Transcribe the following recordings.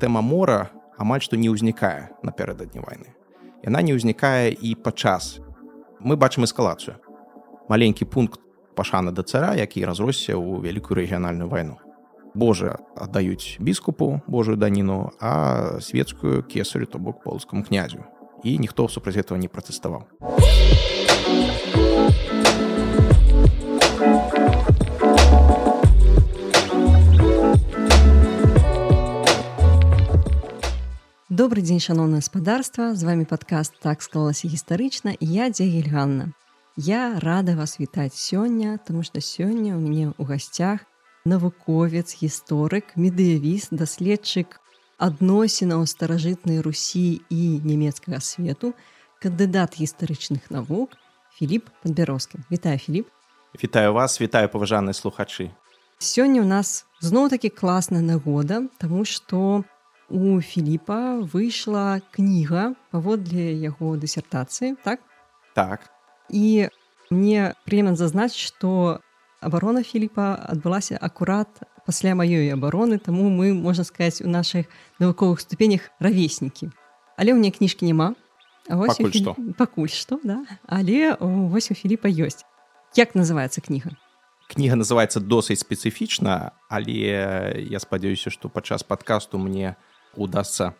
тэма мора амаль што не ўзнікае напярэдадні вайны. Яна не ўзнікае і падчас. Мы бачым эскалацыю. Маленькі пункт пашаны да цара які разросся ў вялікую рэгіянальную вайну. Божа аддаюць біскупу Божую даніну а светскую кесарю то бок полскому князю. І ніхто супраць этого не пратэставаў Добрый дзень шаноўна гаспадарства з вами падкаст так склалася гістарычна я дзегельганна Я рада вас вітаць сёння тому что сёння у мяне ў гасцях навуковец гісторык медыявіст даследчык адносінаў старажытнай русі і нямецкага свету кандыдат гістарычных навук Філіп падбярозкі Вітаю Філіп Вітаю вас вітаю паважаныя слухачы Сёння ў нас зноў такі класная нагода тому что у у Філіпа выйшла кніга паводле яго дысертацыі так? Так. І мне прыемна зазначыць што абарона Філіпа адбылася акурат пасля маёй абароны таму мы можна сказаць у нашых навуковых ступенях равеснікі. Але ў мне кніжкі няма. Пакуль што. пакуль што да. Але вось у Філіпа ёсць. Як называется кніга? Кніга называется досыць спецыфічна але я спадзяюся што падчас падкасту мне у удастся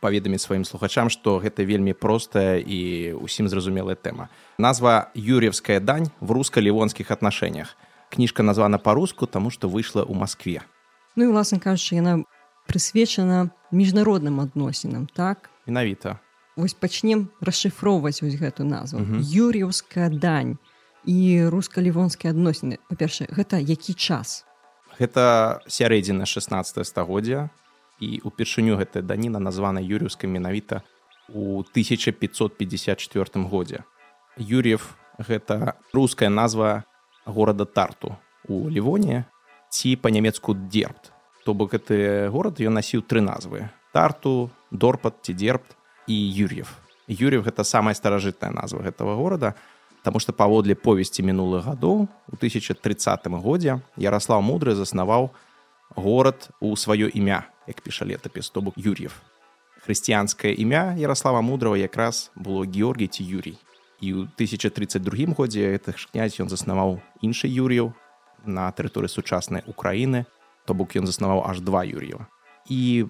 паведаміць сваім слухачам што гэта вельмі простая і усім зразумелая тэма. Назва юрьевская дань в русско-лівонскіх отношениях кніжка названа по-руску тому что выйшла ў москве ну і власна кажучы яна прысвечана міжнародным адносінам так? Менавіта. Вось пачнем расшыфроўваць вось гэту назву. Юрьевская дань і русско-лівонскія адносіны. Па-першае гэта які час? Гэта сярэдзіна 16 стагоддзя і упершыню гэтая даніна названа юрьевскай менавіта у 1554 годзе. Юрьев гэта руская назва горада тарту у лівоне ці па-нямецку дербт. То бок гэты горад ён насіў тры назвы тарту дорпат ці дербт і юрьев. Юрьев гэта самая старажытная назва гэтага горада Таму што паводле повесці мінулых гадоў у 1030 годзе Ярослав мудры заснаваў горад у сваё імя як піша летапіс то бок юр'ев хрысціянскае імя ярослава мудрого якраз было георгій ці юрій і ў 1032 годзе гэтых князь ён заснаваў іншы юр'яў на тэрыторыі сучаснай украіны то бок ён заснаваў аж два юр'ева. І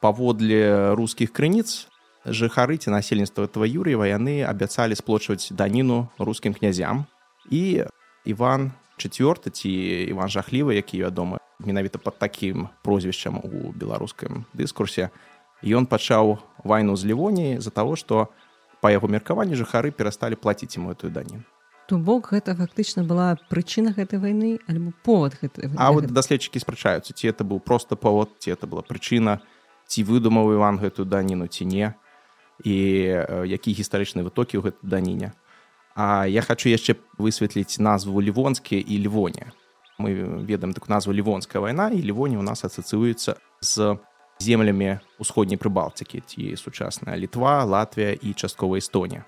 паводле рускіх крыніц жыхары ці насельніцтва этого юр'ева яны абяцалі сплочваць даніну рускім князям. І иван четверты ці иван жахлівы які вядомы менавіта под таким прозвішчам у беларускім дыскурсе. Ён пачаў вайну з лівоніі за того что по яго меркаванні жыхары перасталі плаціць ему эту дані. То бок гэта фактычна была прычына гэтай вайны альбо повод гэтай а вот даследчыкі спрачаюцца ці это быў просто павод ці это была прычына ці выдумаў иван гэтую даніну ці не і які гістарычны вытокі ў гэтай даніне. А я хочу яшчэ высветліць назву лівонскі і лівоне мы ведаем так назву лівонская вайна і лівоні у нас асацыюецца з землямі усходняй прыбалтыкі ці сучасная літва Латвія і частковая Эстонія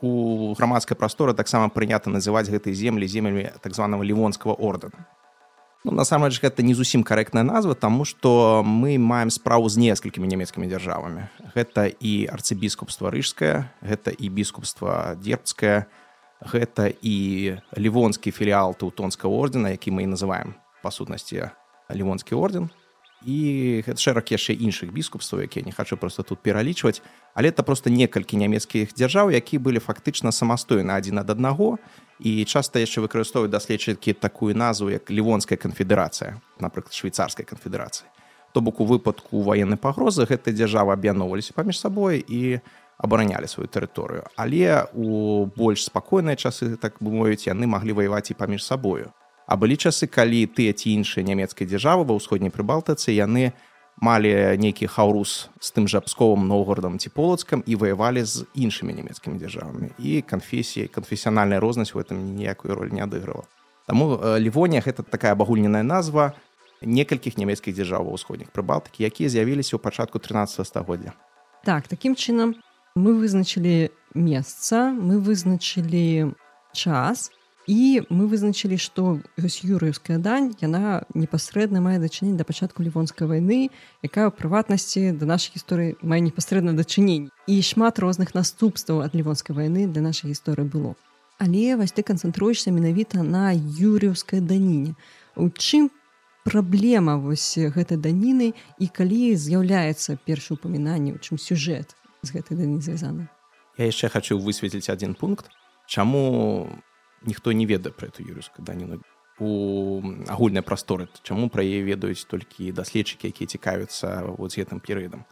у грамадскай прасторы таксама прынята называць гэтай землі землямі так званого лівонскага ордэна ну, насамрэч гэта не зусім карэктная назва таму што мы маем справу з некалькімі нямецкімі дзяржавамі гэта і арцыбіскупства рыжская гэта і біскупства дербцкая і гэта і лівонскі філіал тэўтонскага ордена які мы і называем па сутнасці лівонскі орден. І шэраг яшчэ іншых біскупстваў якія не хачу просто тут пералічваць. Але это просто некалькі нямецкіх дзяржаў які былі фактычна самастойны адзін ад аднаго. І часта яшчэ выкарыстоўваюць даследчыкі такую назву як лівонская канфедэрацыя напрыклад швейцарскай канфедэрацыі то бок у выпадку ваеннай пагрозы гэтай дзяржавы аб'яноўваліся паміж сабой і у абаранялі сваю тэрыторыю але у больш спакойныя часы так бы мовіць яны маглі ваяваць і паміж сабою. А былі часы калі тыя ці іншыя нямецкай дзяржавы ва ўсходняй прыбалтыцы яны малі нейкі хаурус з тым жа псковым новгородам ці полацкам і ваявалі з іншымі нямецкімі дзяржавамі. І канфесіяй канфесіянальная рознасць у этом ніякую роль не адыгрывала. Таму лівонія гэта такая абагульненая назва некалькіх нямецкіх дзяржаў ва ўсходніх прыбалтыкі якія з'явіліся ў пачатку 13 стагоддзя. Так такім чынам мы вызначылі месца мы вызначылі час і мы вызначылі што юрыўская дань яна непасрэдна мае дачынень да пачатку лівонскай вайны якая ў прыватнасці да нашай гісторыі мае непасрэдна дачынень і шмат розных наступстваў ад лівонскай вайны для нашай гісторыі было. Але вось ты канцэнтруешся менавіта на юрыўскай даніне у чым праблема вось гэтай даніны і калі з'яўляецца першы упамінанне у чым сюжэт з гэтай дані звязаны я яшчэ хочу высветліць один пункт. Чаму ніхто не ведае пра эту юрыўскую даніну у агульнай прасторы чаму пра яе ведаюць толькі даследчыкі якія цікавяцца вот з гэтым перыядам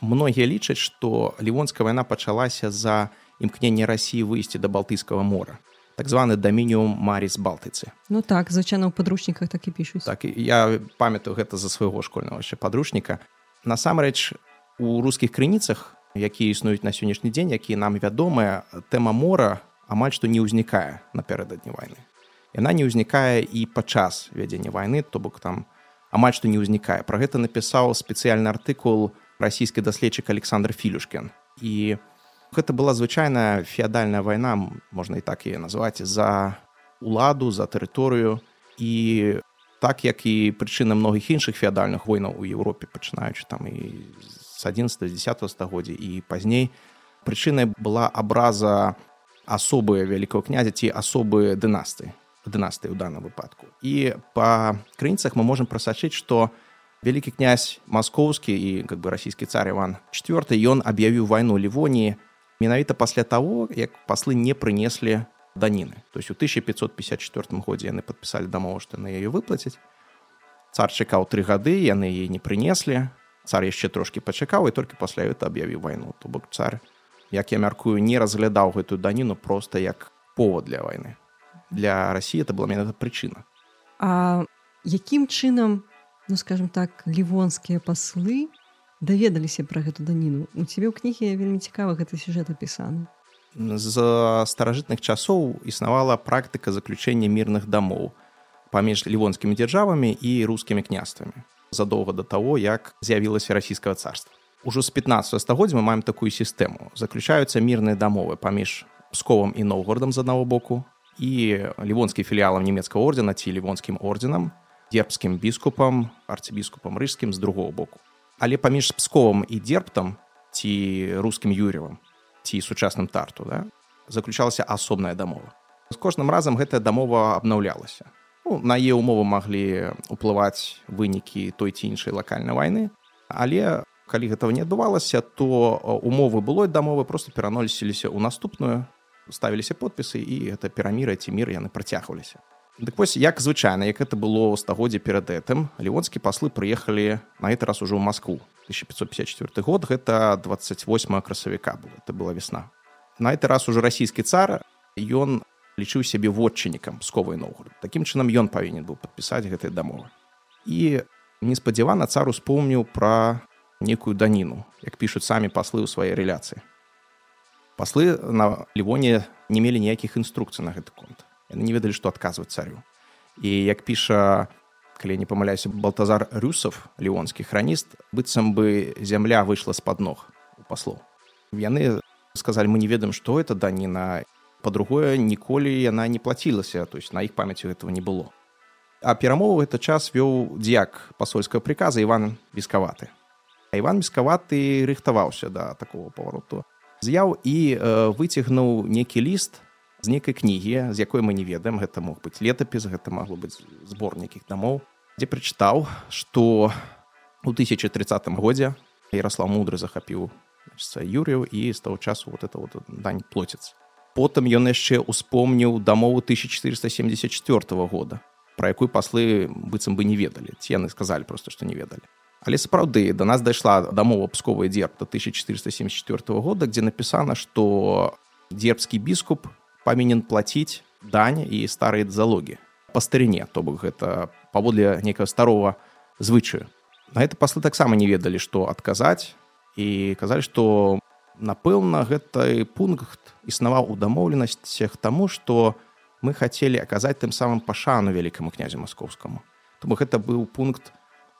многія лічаць што лівонская вайна пачалася за імкненне рассіі выйсці да балтыйскага мора так званы дамініум марис балтыцы ну так звычайна ў падручніках так і пішуць так я памятаю гэта за свайго школьнага яшчэ падручніка насамрэч у рускіх крыніцах якія існуюць на сённяшні дзень якія нам вядомыя. Тэма мора амаль што не ўзнікае напярэдадні вайны. Яна не ўзнікае і падчас вядзення вайны то бок там амаль што не ўзнікае. Пра гэта напісаў спецыяльны артыкул расійскі даследчык александр філюшкін. І гэта была звычайная феадальная вайна можна і так яе назваць за уладу за тэрыторыю. І так як і прычына многіх іншых феадальных войнаў у Еўропе пачынаючы там і з 11 10 стагоддзя і пазней прычынай была абраза асобы вялікого князя ці асобы дынасты дынастыі ў данном выпадку. І па крыніцах мы можемм прасачыць што вялікі князь маскоўскі і как бы расійскі цар иван четверт ён аб'явіў вайну лівоніі менавіта пасля таго як паслы не прынеслі даніны то есть у 1554 годзе яны подпісалі дамову што на яе выплаціць цар чакаў тры гады яны яе не прынеслі цар яшчэ трошки пачакаў і толькі пасля это аб'явіў вайну то бок цар як я мяркую не разглядаў гэтую даніну просто як повод для войны. Для россии это была менавіта прычына а якім чынам ну скажем так лівонскія паслы даведаліся пра гэту даніну? У цябе ў кнігі вельмі цікава гэты сюжэт апісаны. З старажытных часоў існавала практыка заключэння мірных дамоў паміж лівонскімі дзяржавамі і рускімі княствамі задоўга да таго як з'явілася расійскага царства Ужо з 15 стагоддзя мы маем такую сістэму. Заключаюцца мірныя дамовы паміж псковам і ноўгородам з аднаго боку і лівонскім філіялам нямецкага ордзена ці лівонскім ордзенам, дербскім біскупам, арцыбіскупам рыжскім з другого боку. Але паміж псковам і дербтам ці рускім юревам ці сучасным тарту да, заключалася асобная дамова. З кожным разам гэтая дамова абнаўлялася. Ну, на е умовы маглі ўплываць вынікі той ці іншай лакальнай вайны, але калі гэтага не адбывалася то умовы былой дамовы просто пераносіліся ў наступную ставіліся подпісы і гэта пераміра ці мір яны працягваліся. Дык вось як звычайна як это было стагоддзе перад гэтым лівонскі паслы прыехалі на гэты раз ужо ў Маскву. 1554 год гэта 28 красавіка было это была весна на гэты раз ужо расійскі цар ён лічыў сябе вотчыннікам сковай новгород такім чынам ён павінен быў падпісаць гэтай дамовы. І неспадзявана цар успомніў пра некую даніну як пішуць самі паслы ў сваёй рэляцыі. Паслы на лівоне не мелі ніякіх інструкцый на гэты конт. Яны не ведалі што адказваць царю. І як піша калі не памыляюся балтазар рюсов лівонскі храніст быццам бы зямля выйшла з-пад ног у паслоў. Яны сказалі мы не ведаем што это даніна па-другое ніколі яна не плацілася то есть на іх памяці этого не было. А перамову гэта час вёў дзяк пасольскага приказа иван бескаваты Іван мескаваты рыхтаваўся да такого павароту з'яў і э, выцягнуў некі ліст з нейкай кнігі з якой мы не ведаем. Гэта мог быць летапіс гэта магло быць збор нейкіх дамоў дзе прачытаў што у 1030 годзе ярослав мудры захапіў юрыяў і з таго часу вот это вот дань плоціцца потым ён яшчэ успомніў дамову 1474 года про якую паслы быццам бы не ведалі ці яны сказалі просто што не ведалі Але сапраўды да нас дайшла дамова псковая дзерб до 1474 года, дзе напісана, што дзербскі біскуп павінен плаціць дань і старыя залогі па старыне, то бок гэта паводле нейкага старого звычаю. На гэта паслы таксама не ведалі, што адказаць і казалі, што напэўна гэты пункт існаваў у дамоўленасцях таму, што мы хацелі аказаць тым самым пашану вялікаму князю маскоўскаму. Тому гэта быў пункт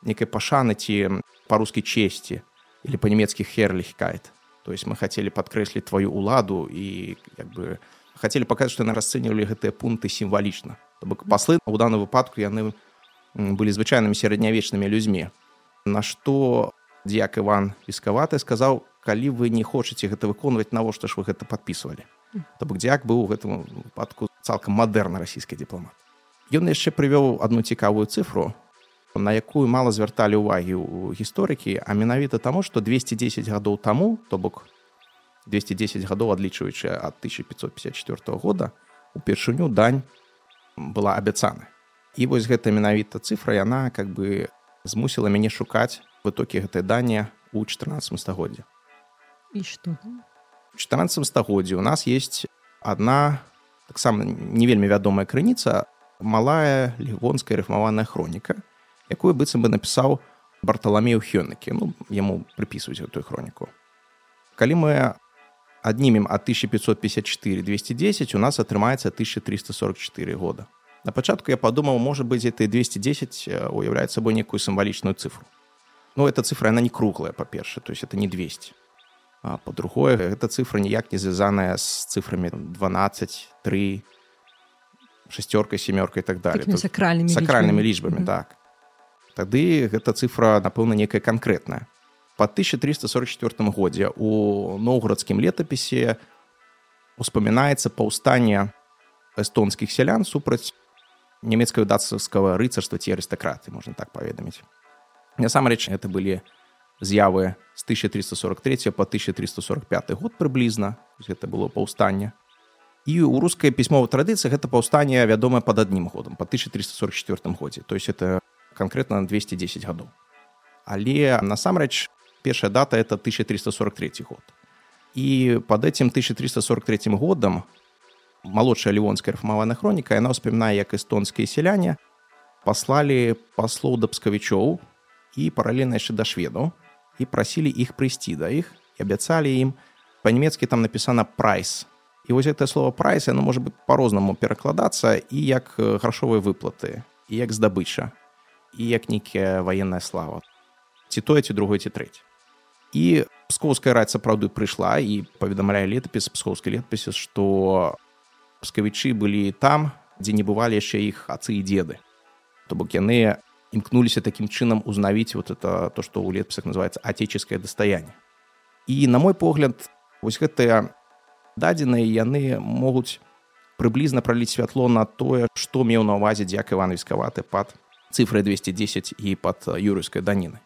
некай пашаны ці па-рускі чесці или па-нямецкі херлихкайт то есть мы хацелі падкрэсліць твою ўладу і як бы хацелі паказаць што яны расцэньвалі гэтыя пункты сімвалічна. То бок паслы у данным выпадку яны былі звычайнымі сярэднявечнымі людзьмі. На што дзяк Іван віскаваты сказаў калі вы не хочаце гэта выконваць навошта ж вы гэта подписывалі То бок дзяк быў у гэтым выпадку цалкам мадэрна расійскі дыпламат. Ён яшчэ прывёў одну цікавую цифру на якую мала звярталі ўвагі ў гісторыкі а менавіта таму што 210 гадоў таму то бок 210 гадоў адлічваючы ад 1554 года упершыню дань была абяцана. І вось гэта менавіта цифра яна как бы змусіла мяне шукаць вытокі гэтай дані у 14 стагоддзе і что 14 стагоддзе у нас есть одна таксама не вельмі вядомая крыніца малая лівонская рыфмаваная хроніка якую быццам бы напісаў барталамею хённыкі ну яму прыпісваюць гэтую хроніку калі мы аднімем ад 1554 210 у нас атрымаецца 1344 года. На пачатку я падумаў можа быць это 210 уяўляецца сабой некую сімвалічную цифру ну эта цифра она не круглая па-перша то есть это не 200 а по-другое эта цифра ніяк не звязаная з цифрамі 12 3 шестеркой семёркой так далее. Сакральнымі сакральнымі лічбамі так. Тады гэта цифра напэўна некая канкрэтная по 1344 годзе у ноўградскім летапісе успамінаецца паўстанне эстонскіх сялян супраць нямецкага дацкага рыцарства ці арыстакраты можна так паведаміць насамрэч это былі з'явы з 1343 по 1345 год прыблізна гэта было паўстанне і у рускай пісьмовай традыцыі гэта паўстанне вядомае пад адным годам по 1344 годзе то есть это конкретно на 210 гадоў але насамрэч першая дата это 1343 год. І под этим 1343 годам малодшая лівонская рэфмаваная хроніка яна ўспамінае як эстонскія сяляне паслалі паслоў дапскавічоў і паралельна яшчэ да шведу і прасілі іх прыйсці да іх і абяцалі ім па-нямецкі там напісана прайс і вось гэтае слово прайс яно можа быть по-рознаму перакладацца і як грашовыя выплаты і як здабыча і як нейкая ваенная слава. Ці тое ці другое ці трэць і пскоўская раць сапраўды прыйшла і паведамляе летапіс пскоўскай летапісе што пскавічы былі там дзе не бывалі яшчэ іх ацы і деды. То бок яны імкнуліся такім чынам узнавіць вот это то что ў летпісах называется отеческое дастояние і на мой погляд вось гэтыя дадзеныя яны могуць прыблізна праліць святло на тое што меў на увазе дзяк иван віскаваты пад цифры 210 і под юрыйскай даніны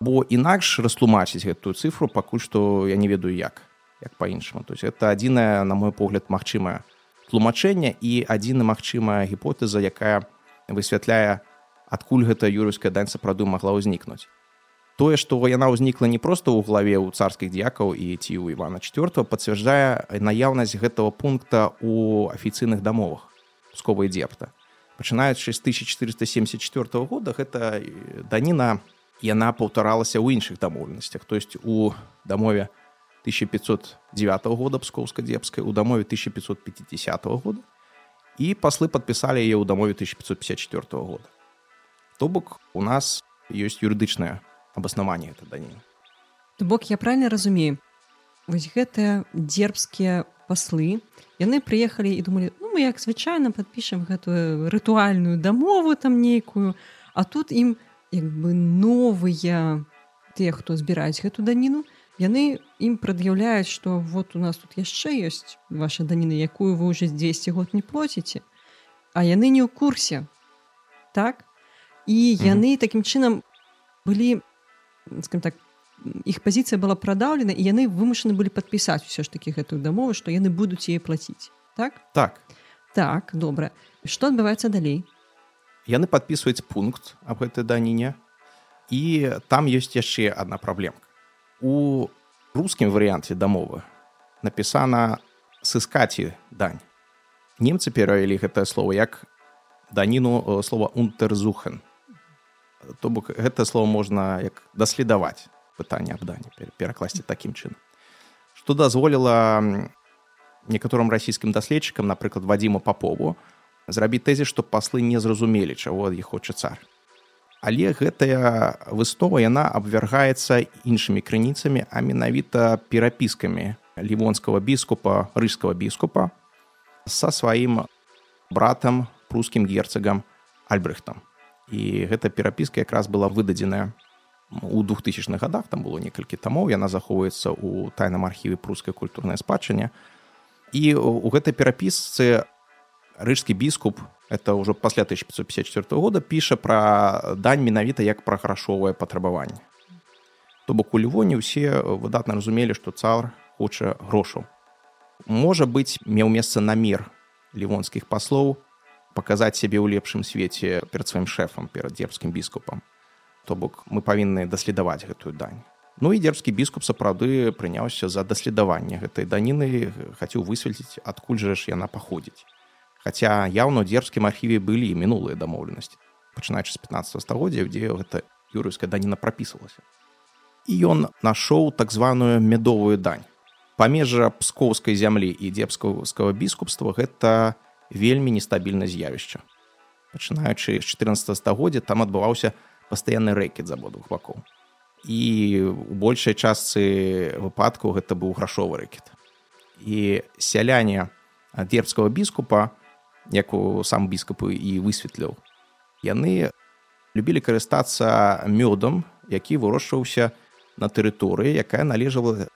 бо інакш растлумачыць гэтую цифру пакуль што я не ведаю як як по-іншаму то есть это адзіная на мой погляд магчымая тлумачэнне і адзіна магчымая гіпотэза якая высвятляе адкуль гэта юрыйская дань сапраўды магла ўзнікнуць? Тое што яна ўзнікла не проста ў главе ў царскіх дзякаў і ці ў івана четверт пацвярджае наяўнасць гэтага пункта у афіцыйных дамовах сковай дзепта. Пачынаючы з 1474 года гэта даніна яна паўтаралася ў іншых дамоўленасцях. То есть у дамове 1509 года пскоўска-дзепскай у дамове 1550 года і паслы падпісалі яе ў дамове 1554 года то бок у нас ёсць юрыдычнае абаснаванне это дані то бок я правильно разумею вось гэтыя дзербскія паслы яны прыехалі і думалі ну мы як звычайна подпішам гэтую рытуальную дамову там нейкую а тут ім як бы новыя тыя хто збіраюць гэту даніну яны ім прад'яўляюць што вот у нас тут яшчэ ёсць ваша даніна якую вы ўжо 200 год не плоціце а яны не ў курсе. Так і яны mm -hmm. такім чынам былі так іх пазіцыя была прадаўлена і яны вымушаны былі падпісаць усё ж такі гэтую дамову што яны будуць яе плаціць. Так? Так. Так добра. Што адбываецца далей? Яны подписываюць пункт об гэтай даніне і там ёсць яшчэ одна праблемка. У рускім варыянце дамовы напісана сыскаці дань немцы перавялі гэтае слово як даніну слова унтерзухен то бок гэта слово можна як даследаваць пытанне абдані перакласці такім чынам. Што дазволіла некаторым расійскім даследчыкам напрыклад вадзіму папову зрабіць тэзе што паслы не зразумелі чаго ад іх хоча цар. Але гэтая выстова яна абвяргаецца іншымі крыніцамі а менавіта перапіскамі лівонскага біскупа рыскага біскупа са сваім братам прускім герцагам альбрехтам і гэта перапіска якраз была выдадзеная у двухтысячных годах там было некалькі тамоў яна захоўваецца ў тайным архіве прускай культурнай спадчыне і у гэтай перапісцы рыжскі біскуп это ўжо пасля 1554 года піша пра дань менавіта як пра грашовае патрабаванне то бок у лівоне ўсе выдатна разумелі што цар хоча грошаў можа быць меў месца намер лівонскіх паслоў паказаць сябе ў лепшым свеце перад сваім шэфам перад дзербскім біскупам то бок мы павінны даследаваць гэтую дань. Ну і дзербскі біскуп сапраўды прыняўся за даследаванне гэтай даніны хацеў высветліць адкуль жа ж яна паходзіць. Хаця яўна ў дзербскім архіве былі мінулыя дамоўленасці пачынаючы з 15 стагоддзя дзе гэта юрыйская даніна прапісвалася. І ён нашоў так званую медовую дань. Памежжа пскоўскай зямлі і дзебскаўскага біскупства гэта вельмі нестабільна з'явішча. Пачынаючы з 14 стагоддзя там адбываўся пастаянны рэкет з абодвух бакоў. І у большай частцы выпадкаў гэта быў грашовы рэкет. І сяляне дзербскага біскупа як у сам біскупы і высветліў яны любілі карыстацца мёдам які вырошчваўся на тэрыторыі якая належала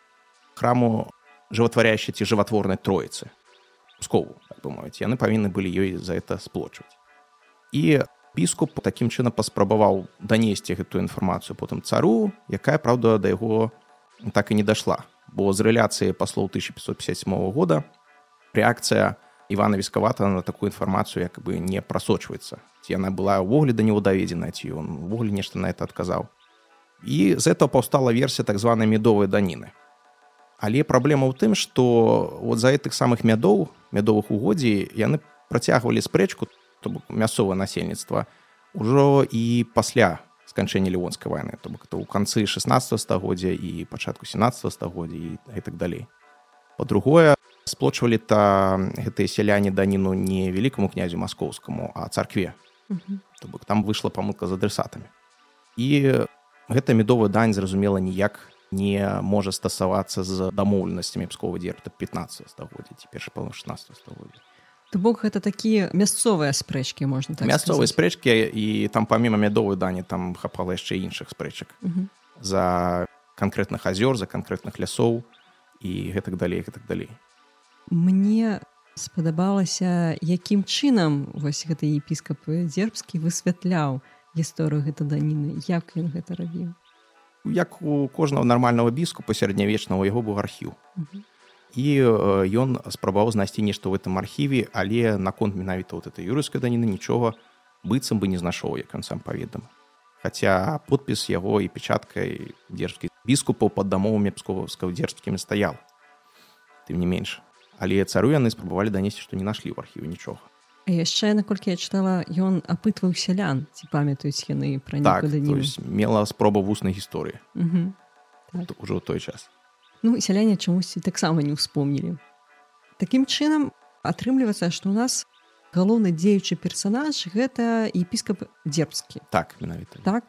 храму жыватваряющай ці жыватворнай троіцы скову так мовіць яны павінны былі ёй за это сплочваць. І біскуп такім чынам паспрабаваў данесці гэтую інфармацыю потым цару якая праўда да яго так і не дайшла. Бо з рэляцыі паслоў 1557 года рэакцыя ивана вескавата на такую інфармацыю як бы не прасочваецца. Ці яна была ўвогуле да него даведзена ці ён увогуле нешта на это адказаў. І з этого паўстала версія так званай медовай даніны але праблема ў тым што вот за гэтых самых мядоў мядовых угоддзі яны працягвалі спрэчку то бок мясцовае насельніцтва ўжо і пасля сканчэння лівонскай вайны то бок это ў канцы 16 стагоддзя і пачатку 17 стагоддзя і гэтак далей. По-другое сплочвалі та гэтыя сяляне даніну не вялікаму князю маскоўскаму а царкве. То бок там выйшла памылка з адресатамі і гэта медовая дань зразумела ніяк не можа стасавацца з дамоўленасцямі пскова дзерта 15 стагоддзя ці першы пал 16 стагоддзя То бок гэта такія мясцовыя спрэчкі можна так мясцовыя спрэчкі і там паміма мядовай дані там хапала яшчэ іншых спрэчак за канкрэтных азёр за канкрэтных лясоў і гэтак далей гэтак далей Мне спадабалася якім чынам вось гэты епіскап дзербскі высвятляў гісторыю гэта даніны як ён гэта рабіў як у кожнага нармальнага біскупа сярэднявечнага яго быў архіў і ён спрабаваў знайсці нешта ў гэтым архіве але наконт менавіта вот этой юрыйскай даніны нічога быццам бы не знайшоў як ён сам паведам хаця подпіс яго і печаткай дзержкі біскупаў пад дамовамі псковаўска дзержскімі стаял тым не менш але цару яны спрабавалі данесці што не нашлі ў архіве нічога яшчэ наколькі я чытала ён апытваў сялян ці памятаюць яны пра так, мела спроба вуснай гісторыі так. ужо той час. Ну сяляне чамусьці таксама не ўспомнілі Такім чынам атрымліваецца што ў нас галоўны дзеючы персанаж гэта епіскап дзербскі так менавіта так.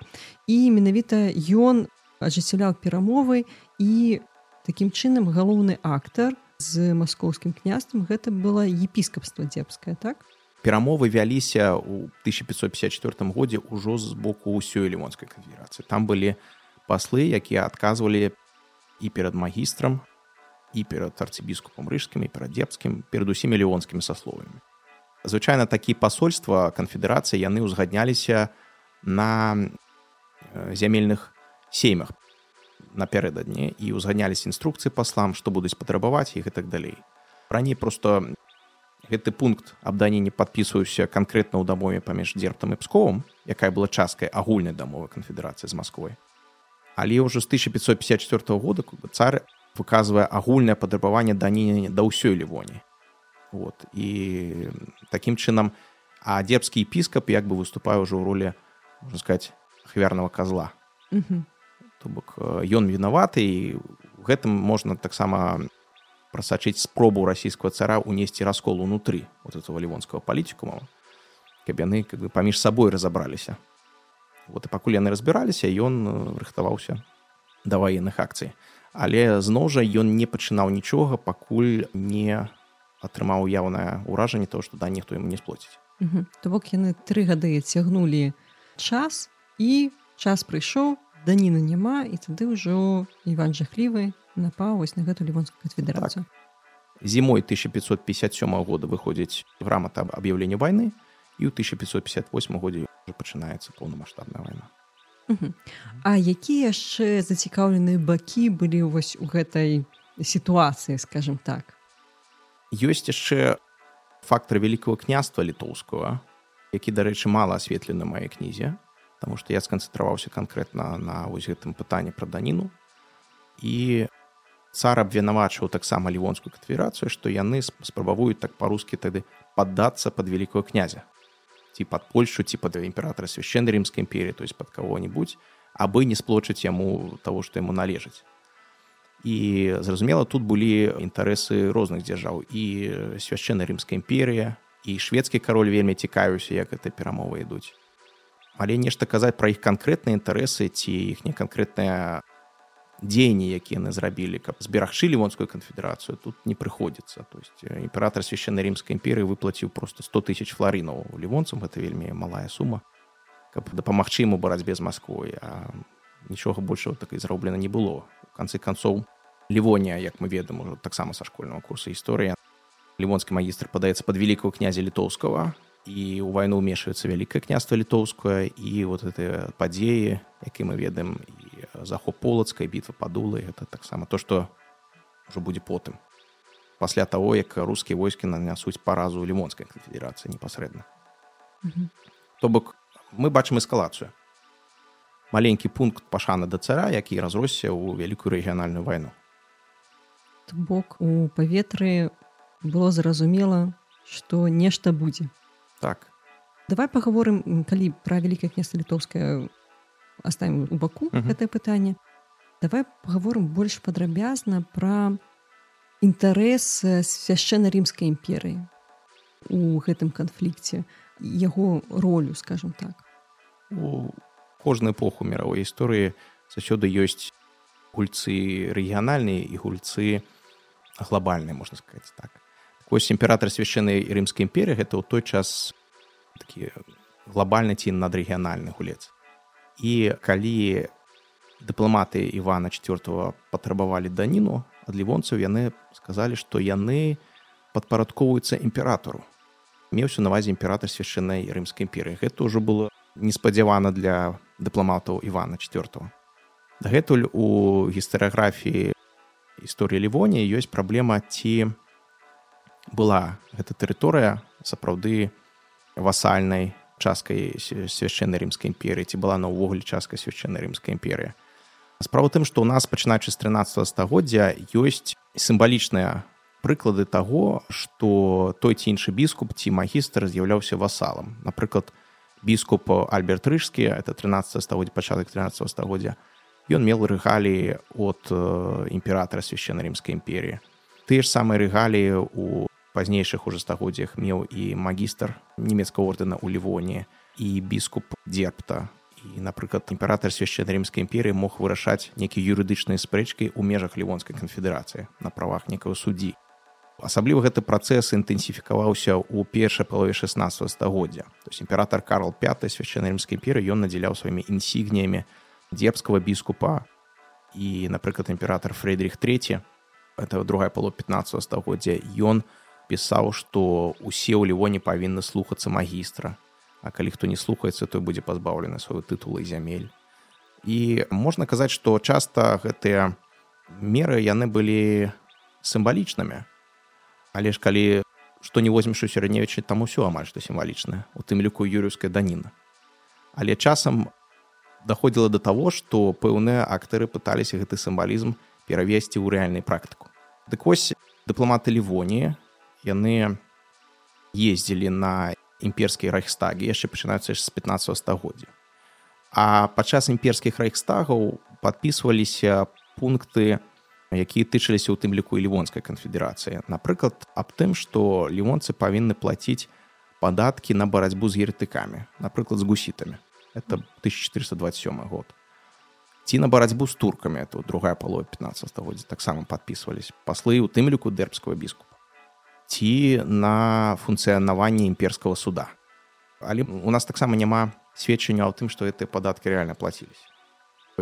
І менавіта ён ажыццяўляў перамовы і такім чынам галоўны актар з маскоўскім княствам гэта было епіскапства дзебскае так перамовы вяліся ў 1554 годзе ўжо з боку ўсёй лімонскай канфедерацыі там былі паслы якія адказвалі і перад магістрам і перад арцыбіскупам рыжскімі перадзепскім перад усімі леонскімі сасловамі. Звычайна такі пасольства канфедэрацыі яны ўзгадняліся на зямельных сеймах напярэдадні і ўзганяліся інструкцыі паслам што будуць патрабаваць іх і так далей. Раней просто гэты пункт абданення падпісваўся канкрэтна ў дамове паміж дзерптам і псковам якая была часткай агульнай дамовы канфедэрацыі з Масквой але ўжо з 1554 года цар выказвае агульнае падрабаванне данення да ўсёй лівоні вот. І такім чынам а дзебскі епіскап як бы выступае ўжо ў ролі можна сказать ахвярнага козла. То бок ён вінаваты і гэтым можна таксама прасачыць спробу расійскага цара ўнесці раскол унутры вот этого лівонскага палітыкума каб яны как бы паміж сабой разабраліся вот і пакуль яны разбіраліся ён рыхтаваўся да ваенных акцый але зноў жа ён не пачынаў нічога пакуль не атрымаў яўнае ўражанне того што да ніхто яму не сплоціць то бок яны тры гады цягнулі час і час прыйшоў даніна няма і тады ўжо іван жахлівы напаў вось на гэту лівонскую канфедэрацыю так. зімой 1557 года выходзіць грамата аб аб'яўленні вайны і ў 1558 годзе пачынаецца поўнамасштабная вайна. А якія яшчэ зацікаўленыя бакі былі вось у гэтай сітуацыі скажем так? Ёсць яшчэ фактор вялікого княства літоўскага які дарэчы мала асветлены маёй кнізе Таму што я сканцэнтраваўся канкрэтна на вось гэтым пытанні пра даніну і цар абвінавачваў таксама лівонскую канфедэрацыю што яны спрабаваюць так па-рускі тады паддацца пад вялікого князя. Ці пад польшу ці пад імператора священной рымскай імперіі то есть под кого-нибудь абы не сплочыць яму того што яму належыць і зразумела тут былі інтарэсы розных дзяржаў і священная рымская імперія і шведскі кароль вельмі цікавіўся як гэта перамовы ідуць але нешта казаць пра іх канкрэтныя інтарэсы ці іхне канкрэтная дзеянні якія яны зрабілі каб зберагчы лівонскую канфедэрацыю тут не прыходзіцца то есть імператор священной рымскай імперыі выплаціў просто 100 тысяч фларынаў лівонцам гэта вельмі малая сума каб дапамагчы ему барацьбе з Масквой а нічога большего так і зроблена не было. У канцы канцоў лівонія як мы ведаем ужо таксама са школьного курса гісторыя лівонскі магістр падаецца под великкаго князя літоўскага і ў вайну ўмешваецца вялікае княства літоўскае і вот гэтыя падзеі які мы ведаем і захоп полацкай бітва падулы это таксама то што ўжо будзе потым пасля таго як рускія войскі нанясуць паразу лімонскай канфедэрацыі непасрэдна то бок мы бачым эскалацыю. Маленькі пункт пашана да цара які разросся ў вялікую рэгіянальную вайну. Бок у паветры было зразумела што нешта будзе так. Давай паговорым калі пра вялікае княства літоўскае оставим у баку uh -huh. гэтае пытанне давай паговорым больш падрабязна пра інтарэс свяшчэнна рымскай імперыі у гэтым канфлікце яго ролю скажем так. У кожную эпоху мировой гісторыі заўсёды ёсць гульцы рэгіянальныя і гульцы глобальныя можна сказаць так ось імператор свяшчэннай рымскай імперыі гэта ў той час такі глобальны ці надрэгіянальны гулец. І калі дыпламаты івана четвертого патрабавалі даніну ад лівонцаў яны сказалі што яны падпарадковваюцца імператору меўся навазе імператор свяшчыннай рымскай імперыі гэта ўжо было неспадзявана для дыпламатаў івана четвертого дагэтуль у гістарыяграфіі гісторыі лівоні ёсць праблема ці была гэта тэрыторыя сапраўды васальнай часткай свяшчэннай рымскай імперыі ці была на ўвогуле часткай свяшчэннай рымскай імперыі справа тым што ў нас пачынаючы з 13 стагоддзя ёсць сімвалічныя прыклады таго што той ці іншы біскуп ці магістр з'яўляўся васалам. Напрыклад біскуп альберт рыжскі это 13 стагоддзя пачатак 13 стагоддзя ён меў рэгаліі от імператара свяшчэннай рымскай імперіі тыя ж самыя рэгаліі у пазнейшых уже стагоддзях меў і магістр нямецкага ордэна ў лівоне і біскуп дзерпта і напрыклад імператор свяшчэннай рымскай імперыі мог вырашаць нейкія юрыдычныя спрэчкі ў межах лівонскай канфедэрацыі на правах некага суддзі асабліва гэты працэс інтэнсіфікаваўся ў першай палове 16 стагоддзя то есть імператор карл 5 свяшчэннай рымскай імперыі ён надзяляў сваімі інсігніямі дзепскага біскупа і напрыклад імператор фрэдрих 3 это другая пало 15 стагоддзя ён у пісаў што усе ў лівоне павінны слухацца магістра а калі хто не слухаецца той будзе пазбаўлены сваю тытулы зямель. І можна казаць што часта гэтыя меры яны былі сімвалічнымі. Але ж калі што не возьмеш у сярэднявечы там усё амаль што сімвалічна у тым ліку юрыўская даніна. Але часам даходзіла да таго што пэўныя актары пыталіся гэты сімвалізм перавесці ў рэальнай практыку. Дык вось дыпламаты лівоніі яны ездзілі на імперскія рэйхстагі яшчэ пачынаюцца з 15 стагоддзя. А падчас імперскіх рэйхстагаў падпісваліся пункты якія тычыліся ў тым ліку і лівонскай канфедэрацыі. Напрыклад аб тым што лівонцы павінны плаціць падаткі на барацьбу з гертыкамі напрыклад з гусітамі. Это 1427 год. Ці на барацьбу з туркамі это другая палова 15 стагоддзя таксама падпісвались паслы у тым ліку дэрбского біскупа ці на функцыянаванне імперскага суда. Але у нас таксама няма сведчання ў тым што гэтыя падаткі рэальна плаціліся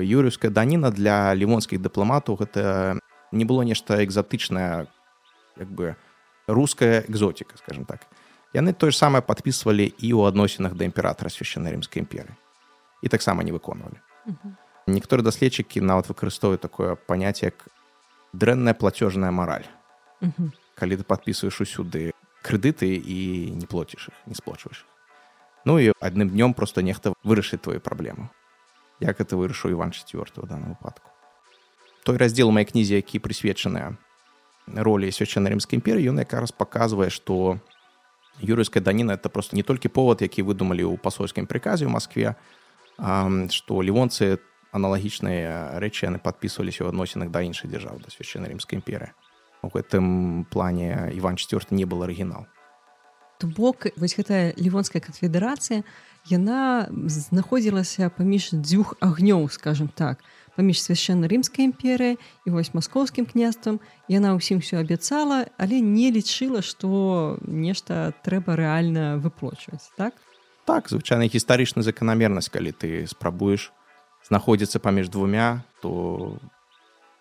юрыўская даніна для лімонскіх дыпламатаў гэта не было нешта экзатычнае як бы руская экзотика скажем так. Яны тое ж самае подписывалі і ў адносінах да імператора священной рымскай імперы і таксама не выконвалі некаторы даследчыкі нават выкарыстоўваюць такое паняцце як дрэнная плацежная мараль калі ты подписываешь усюды крэдыты і не плоціш их не сплочваешь ну і адным днём просто нехта вырашыць твою праблему як это вырашыў четверт в данном выпадку. Той раздзел моей кнізе які прысвечаныя ролі священной рымскай імперы ён якраз паказвае што юрыйская даніна это просто не толькі повод які выдумалі ў пасольскім прыказе ў москве што лівонцы аналагічныя рэчы яны подписываліся ў адносінах да іншай дзяржаў да священной рымскай імперы у гэтым плане иван четверт не был арыгінал то бок вось гэтая лівонская канфедэрацыя яна знаходзілася паміж дзвюх агнёў скажем так. Паміж свяшчэнна рымскай імперыя і вось маскоўскім княствам яна ўсім все абяцала але не лічыла што нешта трэба рэальна выплочваць так? Так звычайна гістарычна заканамернасць калі ты спрабуеш знаходзіцца паміж двумя то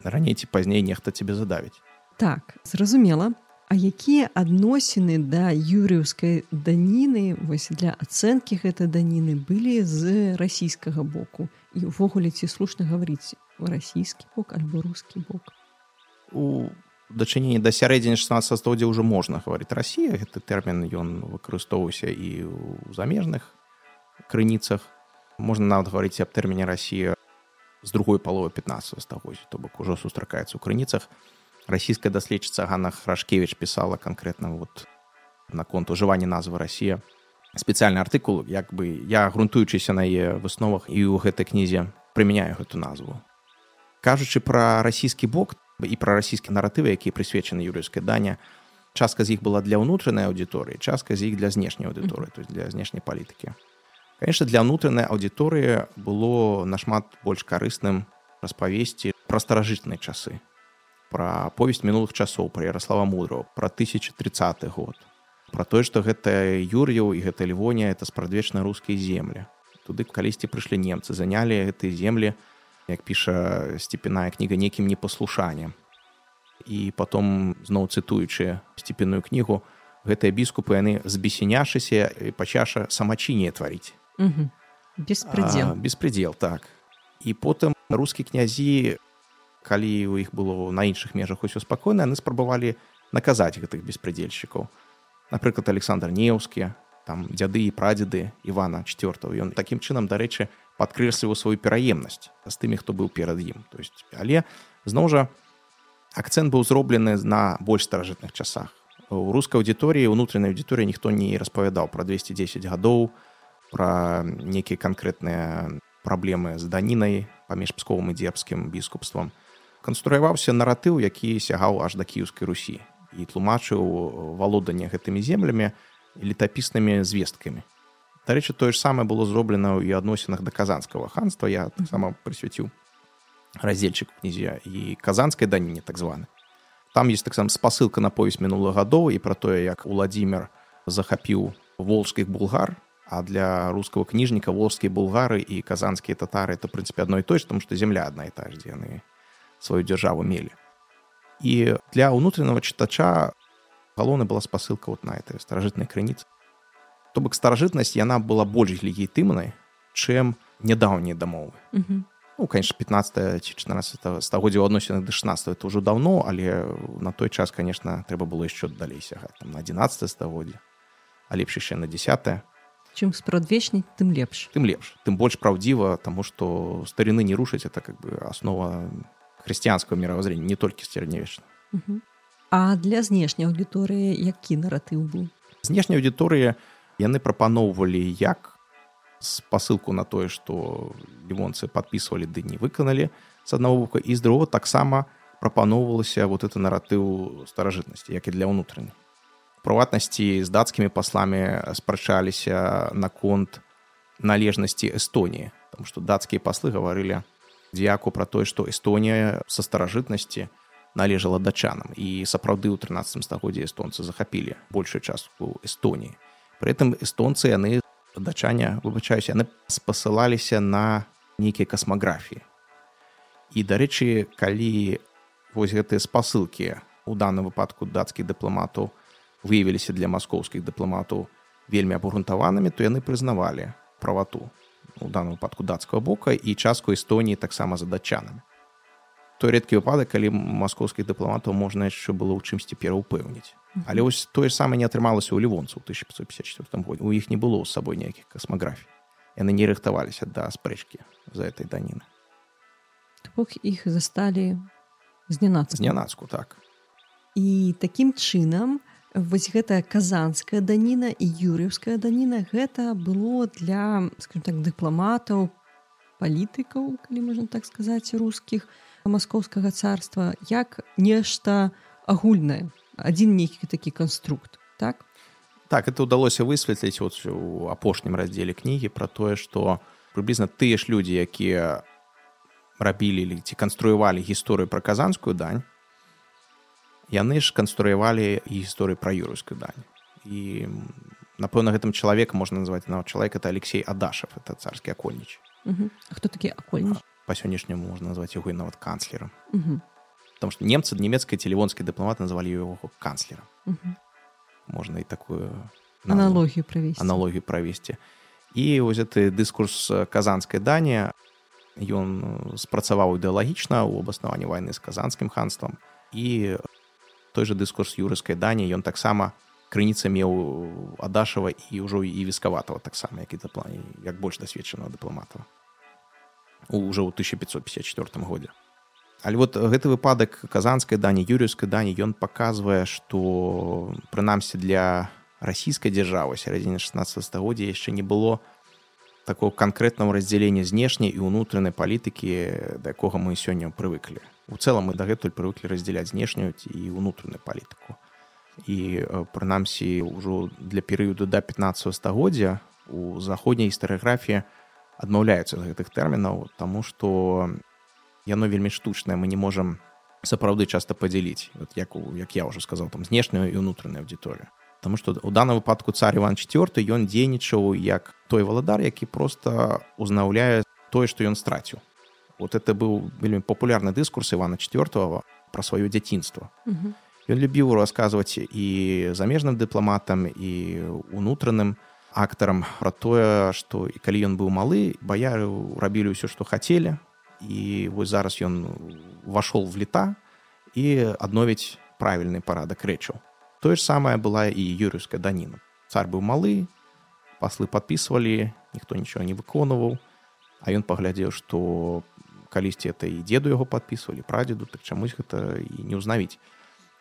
раней ці пазней нехта цябе задавіць так зразумела. А якія адносіны да юрыўскай даніны вось для ацэнкі гэтай даніны былі з расійскага боку? І ўвогуле ці слушна гаварыць расійскі бок альбо рускі бок? У дачыненні да сярэдзіны 16 стагоддзя ўжо можна гаварыць Расія гэты тэрмін ён выкарыстоўваўся і ў замежных крыніцах. Можна нават гаварыць аб тэрміне Расія з другой паловы 15 стагоддзя то бок ужо сустракаецца ў крыніцах расійская даследчыца Ганна Храшкевич пісала канкрэтна вот наконт ужывання назвы Расія спецыяльны артыкул як бы я грунтуючыся на яе высновах і ў гэтай кнізе прымяняю гэту назву. Кажучы пра расійскі бок і пра расійскі наратывы які прысвечаны юрыйскай даня частка з іх была для ўнутранай аўдыторыі частка з іх для знешняй аўдыторыі то есть для знешняй палітыкі. Конечно для ўнутранай аўдыторыі было нашмат больш карысным распавесці пра старажытныя часы пра повесць мінулых часоў пра ярослава мудрого пра 1030 год. Про тое што гэта юр'яў і гэта львоня это спрадвечна рускія землі. Туды калісьці прыйшлі немцы занялі гэтыя землі як піша сцепіная кніга нейкім непаслушаннем. І потом зноў цытуючы сцепенную кнігу гэтыя біскупы яны збесеняшыся і пачаша самачыне тварыць. Беспредел беспредел так. І потым рускі князі калі ў іх было на іншых межах усё спакойна яны спрабавалі наказаць гэтых беспредельшчыкаў. Напрыклад александр неўскі там дзяды і прадзеды ивана четверт ён такім чынам дарэчы падкрэсліваў сваю пераемнасць з тымі хто быў перад ім. То есть але зноў жа акцэнт быў зроблены на больш старажытных часах. У рускай аўдыторыі унутранай аўдыторыі ніхто не распавядаў пра 210 гадоў пра нейкія канкрэтныя праблемы з данінай паміж псковым і дзербскім біскупствам канструяваўся наратыў які сягаў аж да кіеўскай русі і тлумачыў валоданне гэтымі землямі летапіснымі звесткамі. Дарэчы тое ж самае было зроблена ў адносінах да казанскага ханства. Я таксама прысвяціў раздзельчык князя і казанскай даніне так званы. Там есть таксама спасылка на повесь мінулых гадоў і пра тое як владимир захапіў волжскіх булгар а для рускага кніжніка волжскія булгары і казанскія татары это прынцыпе адной той ж тому што земля адна і та ж дзе яны сваю дзяржаву мелі і для ўнутранага чытача галоўна была спасылка вот на этой старажытнай крыніцы то бок старажытнасць яна была больш легітымнай чым нядаўнія дамовы ну конечно 15 ці 14 стагоддзя адносінах да 16 это ўжо давно але на той час конечно трэба было яшчэ далей сягаць там на 11 стагоддзя а лепш яшчэ на 10 чым спрадвечней тым лепш тым лепш тым больш праўдзіва таму што старыны не рушыць это как бы аснова хрысціянскага мировоззрення не толькі сцярневечна А для знешняй аўдыторыі які наратыў быў? Знешняй аўдыторыі яны прапаноўвалі як спасылку на тое што лівонцы подписывалі ды не выканалі з аднаго боку і з другого таксама прапаноўвалася вот это наратыў старажытнасці як і для ўнутранай. Прыватнасці з дацкімі пасламі спрачаліся наконт належнасці эстоніі там што дацкія паслы гаварылі дзяку пра тое што эстонія са старажытнасці належала дачанам і сапраўды ў 13 стагоддзе эстонцы захапілі большую частку эстоніі. При этом эстонцы яны дачане выбачаюсь яны спасылаліся на нейкія касмаграфіі. І дарэчы калі вось гэтыя спасылкі у данным выпадку дацкіх дыпламатаў выявіліся для маскоўскіх дыпламатаў вельмі абгрунтаванымі то яны прызнавалі правату у данном выпадку дацкага бока і частку эстоніі таксама за датчанамі той рэдкі выпадак калі маскоўскіх дыпламатаў можна яшчэ было ў чымсьці пераўпэўніць але вось тое самае не атрымалася ў лівонцу 1554 годзе у іх не было з сабой ніякіх касмаграфій яны не рыхтаваліся да спрэчкі за этой даніны бок іх засталі знянацку знянацку так. І такім чынам вось гэтая казанская даніна і юрыўская даніна гэта было для скажем так дыпламатаў палітыкаў калі можна так сказаць рускіх маскоўскага царства як нешта агульнае адзін нейкі такі канструкт так? Так это удалося высветліць вот у апошнім раздзеле кнігі про тое что прыблізна тыя ж людзі якія рабілі ці канструявалі гісторыю пра казанскую дань яны ж канструявалі гісторыю пра юрыйскую дань. І напэўна гэтым чалавекам можна назваць нават чалавек это алексей адашев это царскі акольніч хто такі акольніч по сённяшняму можна назваць яго і нават канцлерам. Потому что немцы нямецкая телевонскі дыпламат называлі яго канцлерам. Можна і такую аналогію правесці. Аналогію правесці. І вось гэты дыскурс казанскай дані ён спрацаваў ідэалагічна ў абаснаванні вайны з казанскім ханствам. І той же дыскурс юрыскай дані ён таксама крыніца меў адашава і ўжо і вескаватого таксама які плане як больш дасведчаного дыпламатава уже ў 1554 годзе. Але вот гэты выпадак казанскай дані юрыўскай дані ён паказвае што прынамсі для расійскай дзяржавы сярэдзіне 16 стагоддзя яшчэ не было такого канкрэтнага раздзялення знешняй і ўнутранай палітыкі да якога мы сёння прывыклі у цэлым мы дагэтуль прывыклі раздзяляць знешнюю і ўнутраную палітыку і прынамсі ўжо для перыяду да 15 стагоддзя у заходняй гістарыяграфіі адмаўляюцца з гэтых тэрмінаў таму што яно вельмі штучнае мы не можам сапраўды часта падзяліць вот як у як я ўжо сказаў там знешнюю і ўнутраную аўдыторыю Таму што ў данном выпадку цар Іван четверт ён дзейнічаў як той валадар які просто узнаўляе тое што ён страціў вот это быў вельмі папулярны дыскурс Івана четвертого пра сваё дзяцінства ён любіў расказваць і замежным дыпламатам і унутраным актарам пра тое што і калі ён быў малы баяры рабілі ўсё што хацелі і вось зараз ён увашоў в лета і адновіць правільны парадак рэчаў тое ж самае была і юрыўская даніна цар быў малы паслы подписывалі ніхто нічого не выконваў а ён паглядзеў што калісьці это і деду яго подписывалі прадзеду так чамусь гэта і не ўзнавіць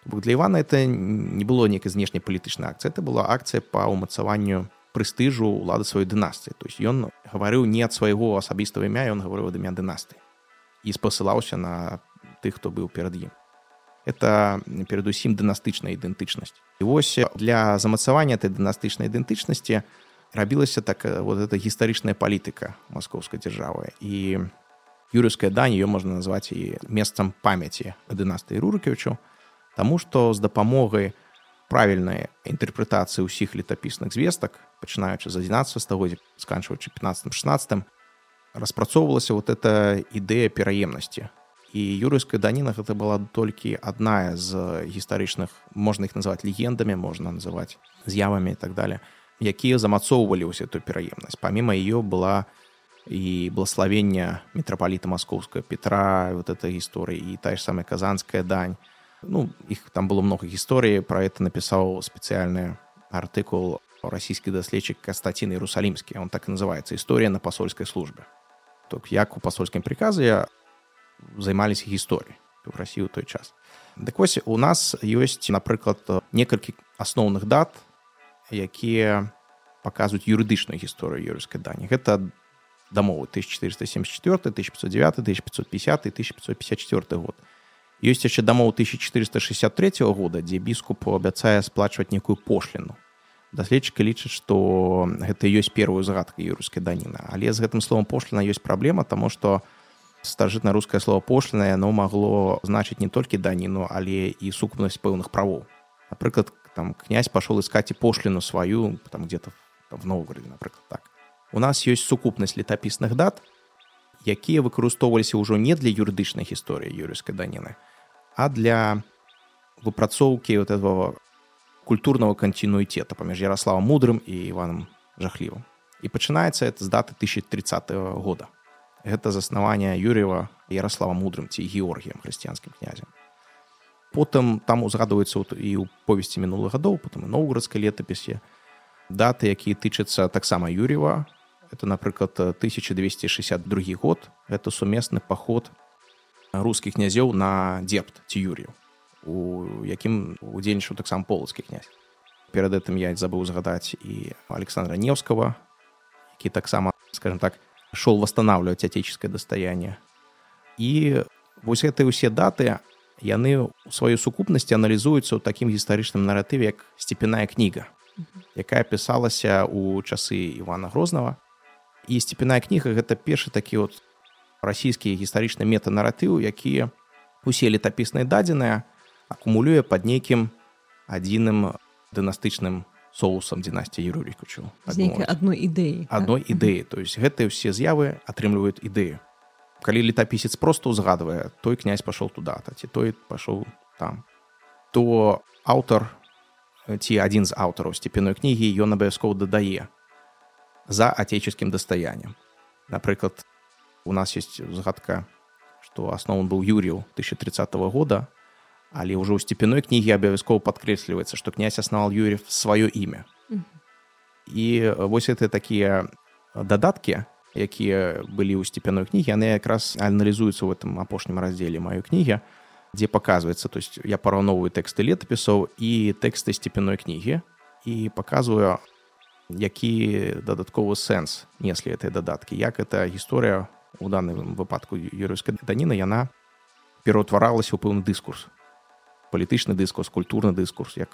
для ивана это не было нейкай знешняй палітычнай акцыі это была акцыя па ўмацаванню прэстыжу ўлады сваёй дынастыі то есть ён гаварыў не ад свайго асабістага імя ён гаварыў ад імя дынастыі і спасылаўся на тых хто быў перад ім это перадусім дынастычная ідэнтычнасць і вось для замацавання этой дынастычнай ідэнтычнасці рабілася так вот эта гістарычная палітыка маскоўскай дзяржавы і юрыўская дань ее можна назваць і месцам памяці дынастыі рурыкевичу Таму што з дапамогай правільнай інтэрпрэтацыі ўсіх летапісных звестак пачынаючы з 11 стагоддзя сканчваючы 15 16 распрацоўвалася вот эта ідэя пераемнасці. І юрыйская даніна гэта была толькі адна з гістарычных можна іх называць легендамі можна называць з'явамі і так далее якія замацоўвалі ўсю эту пераемнасць. Паміма ее была і блаславення метрапаліта маскоўская петра вот эта гісторыя і тая ж самая казанская дань. Ну іх там было много гісторыі про это напісаў спецыяльны артыкул расійскі даследчык кастацін Іерусалімскі он так і называется історыя на пасольскай службе так як у пасольскім прыказы займаліся гісторыі в рассію той час. Дык вось у нас ёсць напрыклад некалькі асноўных дат якія паказваюць юрыдычную гісторыю юрыйскай дані гэта дамовы 1474 1509 1550 1554 год. Ёсць яшчэ дамоў 1463 года дзе біскуп абяцае сплачваць некую пошліну даследчыка лічаць што гэта ёсць первую загадка юрыйскай даніна але з гэтым словом пошліна ёсць праблема таму што старажытна-рускае слово пошліна яно магло значыць не толькі даніну але і сукупнасць пэўных правоў. Напрыклад там князь пашоў искать і пошліну сваю там где-то там, в новгороде напрыклад так у нас ёсць сукупнасць летапісных дат якія выкарыстоўваліся ўжо не для юрыдычнай гісторыі юрыйскай даніны а для выпрацоўкі вот этого культурного кантинуитета паміж ярославам мудрым і иваном жахлівым і пачынаецца это з даты 1030 -го года. Гэта заснаванне юрьева ярослава мудрым ці георгіем хрысціянскім князем. Потым там узгадваецца і ў повесці мінулых гадоў потым і новгородскай летапісе даты якія тычацца таксама юрьева это напрыклад 1262 год. Это сумесны паход рускіх князёў на дзепт ці юрію у якім удзельнічаў таксама полацкі князь. Перад гэтым я забыў згадаць і александра неўскага які таксама скажем так шел восстанавливать отеческое достояние. І вось гэтыя ўсе даты яны у сваёй сукупнасці аналізуюцца ў такім гістарычным наратыве як сцепяная кніга якая пісалася ў часы ивана грознага і сцепяная кніга гэта першы такі вот расійскі гістарычны метанаратыў якія усе летапісныя дадзеныя акумулюе под нейкім адзіным дынастычным соусам династии Юрурикучу. одной ідэі. Адной так? ідэі. То есть гэтыя ўсе з'явы атрымліваюць ідэю. Калі летапісец просто ўзгадвае, той князь пашоў туда, ці той пашоў там, то аўтар ці адзін з аўтараў сцепеной кнігі ён абавязкова дадае за отеческім дастаяннем. Напрыклад, у нас есть згадка, што асновам быў Юрію 1030 года, але ўжо ў сцепяной кнігі абавязкова падкрэсліваецца што князь аснавал юрьев сваё імя і вось это такія дадаткі якія былі ў сцепяной кнігі яны якраз аналізуюцца ў этом апошнім раздзеле маёй кнігі дзе паказваецца то есть я параўноўваю тэксты летапісаў і тэксты сцепяной кнігі і паказваю які дадатковы сэнс неслі этой дадаткі як эта гісторыя у данным выпадку юрыйскай даніны яна пераўтваралася ў пэўны дыскурс. Палітычны дыскурс культурны дыскурс як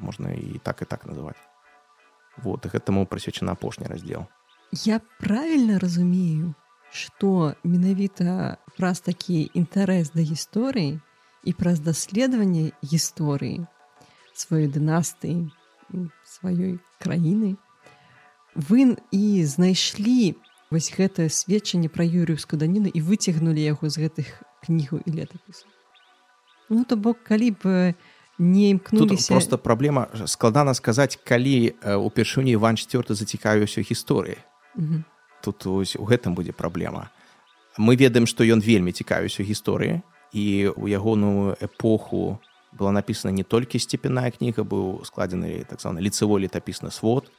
можна і так і так называть вот гэтаму прысвечана апошні раздзел. Я правильно разумею что менавіта праз такі інтарэс да гісторыі і праз даследаванне гісторыі сваёй дынастыі сваёй краіны вы і знайшлі вось гэтае сведчанне пра юрыўскую даніну і выцягнулі яго з гэтых кнігаў і летапісаў. Ну то бок калі б не імкнуліся просто праблема складана сказаць калі упершыню Іван четверт зацікавіўся гісторыі. Тут ось у гэтым будзе праблема. Мы ведаем што ён вельмі цікавіўся гісторыі і у ягоную эпоху была напісана не толькі сцепяная кніга быў складзены так званы ліцевой летапісны свод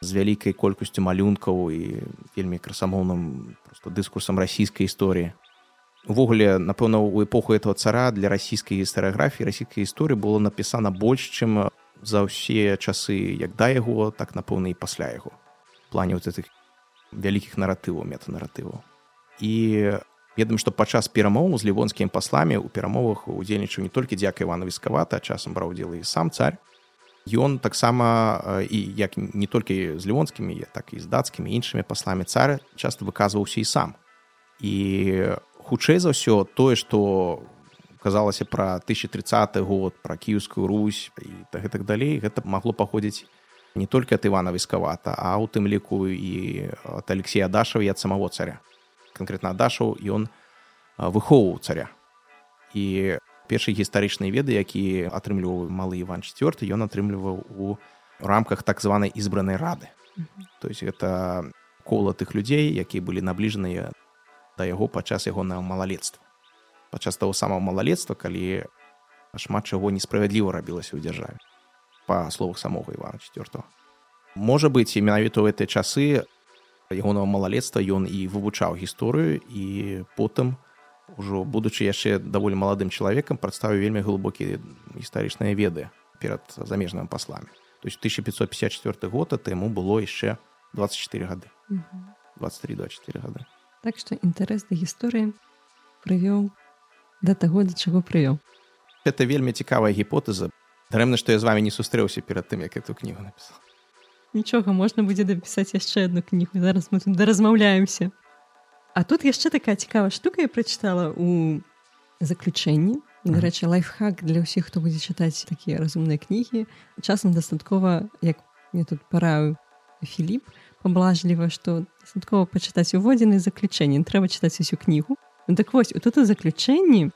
з вялікай колькасцю малюнкаў і вельмі красамоўным дыскурсам расійскай гісторыі увогуле напэўна у эпоху этого цара для расійскай гістарыяграфіі расійскай гісторыі было напісана больш чым за ўсе часы як да яго так напэўна і пасля яго. Плане вот этих вялікіх наратываў метанаратываў і ведаем што падчас перамоў з лівонскімі пасламі у перамовах удзельнічаў не толькі дзяка ивана віскавата часам браў удзел і сам царь. Ён таксама і як не толькі з лівонскімі так і з дацкімі іншымі пасламі цары часта выказваўся і сам. І хутчэй за ўсё тое што казалася пра 1030 год пра кіевскую Русь і так гэтак далей гэта магло паходзіць не толькі ад ивана віскавата а ў тым ліку і от алексея дашаў і ад самого царя конкретно дашаў ён выхоўваў царя. І першыя гістарычныя веды які атрымліваў малы иван четверт ён атрымліваў у рамках так званай ізбранай рады то есть гэта кола тых людзей якія былі набліжаныя да яго падчас ягонага малалетства падчас таго самого малалетства калі шмат чаго несправядліва рабілася ў дзяржаве па словах самога ивана четвертого можа быць і менавіта ў гэтай часы ягонага малалетства ён і вывучаў гісторыю і потым ужо будучы яшчэ даволі маладым чалавекам прадставіў вельмі глыбокія гістарычныя веды перад замежнымі пасламі то есть 1554 год это яму было яшчэ 24 гады 23-24 гады Так што інтарэс да гісторыі прывёў да таго да чаго прывёў это вельмі цікавая гіпотэза дарэмна што я з вами не сустрэўся перад тым як эту кнігу напісаў нічога можна будзе дапісаць яшчэ одну кнігу зараз мы тут да размаўляемся А тут яшчэ такая цікавая штука я прачытала у заключэнні дарэчы лайфхак для ўсіх хто будзе чытаць такія разумныя кнігі часам дастаткова як мне тут параю Філіп паблажліва што дастаткова пачытаць уводзены заключэнні трэба чытаць усю кнігу ну, так вось тут у заключэнні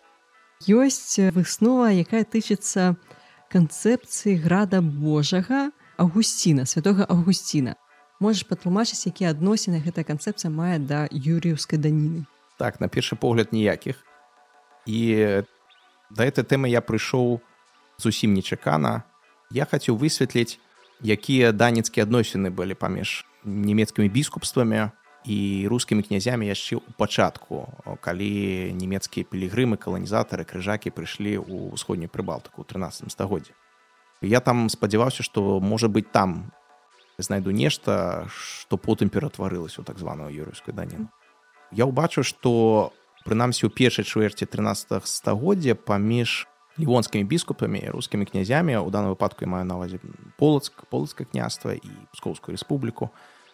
ёсць выснова якая тычыцца канцэпцыі града Божага Авгусціна святого Авгусціна можаш патлумачыць якія адносіны гэтая канцэпцыя мае да юрыўскай даніны? Так на першы погляд ніякіх. І да этой тэмы я прыйшоў зусім нечакана. Я хацеў высветліць якія данецкія адносіны былі паміж нямецкімі біскупствамі і рускімі князямі яшчэ ў пачатку калі нямецкія пілігрымы каланізатары крыжакі прыйшлі ў ўсходнюю прыбалтыку ў 13 стагоддзе я там спадзяваўся што можа быць там знайду нешта што потым ператварылася ў так званую юрыйскую даніну я ўбачу што прынамсі ў першай чвэрці 13 стагоддзя паміж лівонскімі біскупамі рускімі князямі у данном выпадку маю навазе полацк полацкае княства і пскоўскую рэспубліку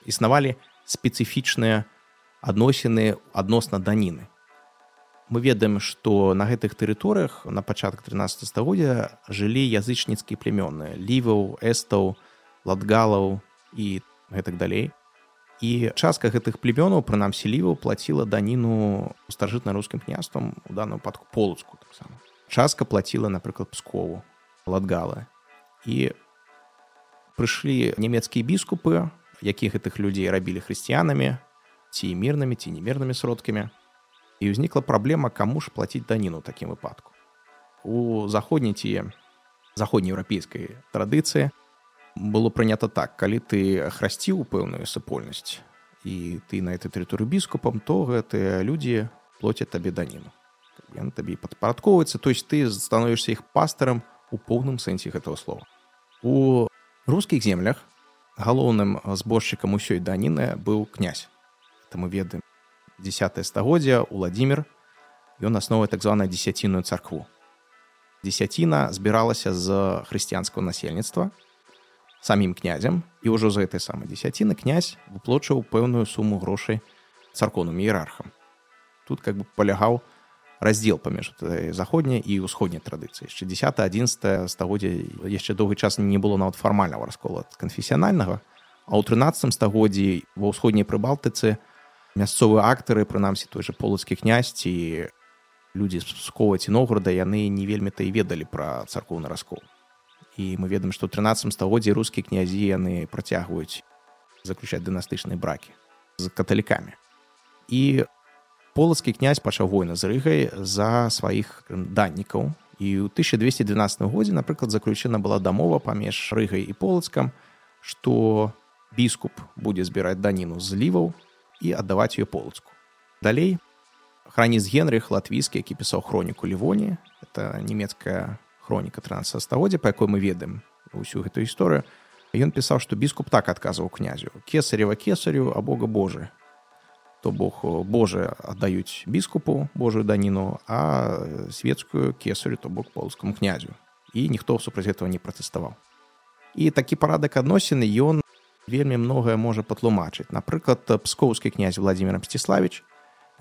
існавалі спецыфічныя адносіны адносна даніны мы ведаем што на гэтых тэрыторыях на пачатак 13 стагоддзя жылі язычніцкія племёны ліваў эстаў ладгалаў і гэтак далей. І частка гэтых племёнаў прынамсі ліву плаціла даніну старажытна-рускім княствам у данную падку полацку таксама. Частка плаціла напрыклад пскову ладгалы і прыйшлі нямецкія біскупы якіх гэтых людзей рабілі хрысціянамі ці мірнымі ці немірнымі сродкамі і ўзнікла праблема каму ж плаціць даніну такім выпадку у заходняй ці заходнееўрапейскай традыцыі было прынята так. Калі ты храсціў пэўную супольнасць і ты на этой тэрыторыі біскупам то гэтыя людзі плоцяць табе даніну ён табе падпарадковваецца то есть ты становішся іх пастарам у поўным сэнсе гэтага слова. У рускіх землях галоўным зборшчыкам усёй даніны быў князь. Там мы ведаем десятое стагоддзя владимир ён асновай так званая дзесяціную царкву дзесяціна збіралася з хрысціянскага насельніцтва самім князем і ўжо за гэтай самай дзесяціны князь выплочваў пэўную суму грошай царконым іерархам тут как бы палягаў раздзел паміж заходняй і ўсходняй традыцыі яшчэ 10 11 стагоддзя яшчэ доўгі час не было нават фармальнага раскола канфесіянальнага а ў 13 стагоддзі ва ўсходняй прыбалтыцы мясцовыя актары прынамсі той же полацкі князь ці людзі з пскова ці нограда яны не вельмі то і ведалі пра царкоўны раскол. І мы ведаем што ў 13 стагоддзі рускія князі яны працягваюць заключаць дынастычныя бракі з каталікамі і полацкі князь пачаў война з рыгай за сваіх даннікаў і ў 1212 годзе напрыклад заключена была дамова паміж рыгай і полацкам што біскуп будзе збіраць даніну з ліваў і аддаваць ее полацку далей храніц генрых латвійскі які пісаў хроніку лівоні это нямецкая хроніка 13 стагоддзя па якой мы ведаем усю гэту гісторыю ён пісаў што біскуп так адказваў князю. Кесарева кесарю а бога божы то бог божа аддаюць біскупу божую даніну а светскую кесарю то бок полскаму князю. І ніхто супраць этого не пратэставаў і такі парадак адносіны ён вельмі многае можа патлумачыць. Напрыклад пскоўскі князь владимир мсціславич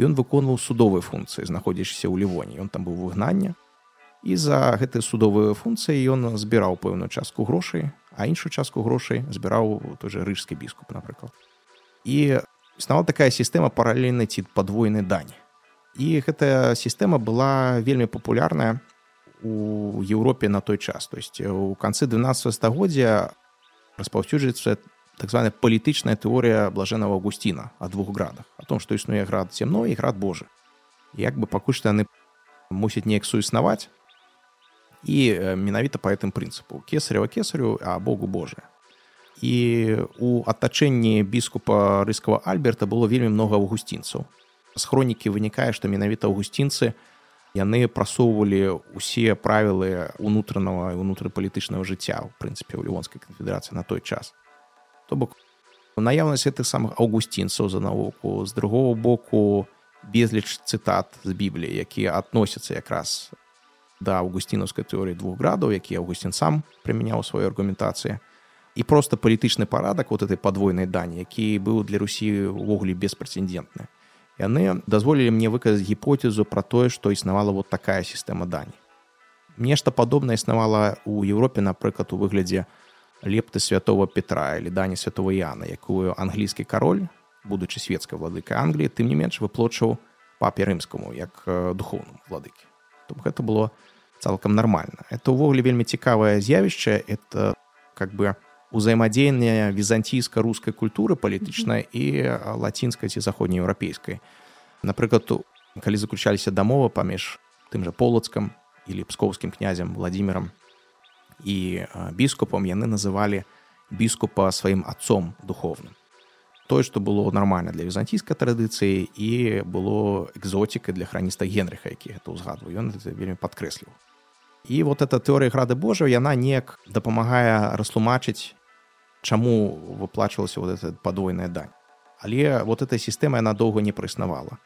ён выконваў судовыя функцыі знаходзячыся ў лівоне ён там быў выгнання і за гэтыя судовыя функцыі ён збіраў пэўную частку грошай а іншую частку грошай збіраў той же рыжскі біскуп напрыклад. І існавала такая сістэма паралельнай ці падвойнай дані. І гэтая сістэма была вельмі папулярная у Еўропе на той час. То есть у канцы 12 стагоддзя распаўсюджваецца так званая палітычная тэорыя блажэнага авгусціна о двух градах. О том што існуе град цемно і град Божы як бы пакуль што яны мусяць неяк суіснаваць і менавіта па гэтым прынцыпу кесарева кесарю а богу Божа і у атачэнні біскупа рыскага альберта было вельмі много аўгусцінцаў з хронікі вынікае што менавіта аўгусцінцы яны прасоўвалі усе правілы унутранага і унутрыпалітычнага жыцця ў прынцыпе ў лівонскай канфедэрацыі на той час то бок наяўнасць гэтых самых аўгусцінцаў за навуку з другого боку безліч цытат з бібліі якія адносяцца якраз да аўгусцінаўскай тэорыі двух градаў які аўгусцін сам прымяняў сваю аргументацыі і просто палітычны парадак вот этой падвойнай дані які быў для русі увогуле беспрэцэдентны яны дазволілі мне выказаць гіпотэзу пра тое што існавала вот такая сістэма дані нешта падобнае існавала ў Еўропе напрыклад у выглядзе лепты святого Петра или дані святого Яна якую англійскі кароль будучы светскай владыкай Англіі тым не менш выплочваў папе рымскаму як духоўному владыкі то гэта было цалкам нармальна это ўвогуле вельмі цікавае з'явішча. Это как бы узаемадзеянне візантійска-рускай культуры палітычнай і лацінскай ці заходнееўрапейскай напрыклад калі заключаліся дамова паміж тым жа полацкам или пскоўскім князем владимиром і біскупам яны называлі біскупа сваім отцом духовным. Тое што было нармальна для візантійскай традыцыі і было экзотікай для храніста генрыха які гэта ўзгадваю ён вельмі падкрэсліў. І вот эта тэорыя грады Божа яна неяк дапамагае растлумачыць чаму выплачвалася вот эта падвойная дань. Але вот эта сістэма яна доўга не праіснавала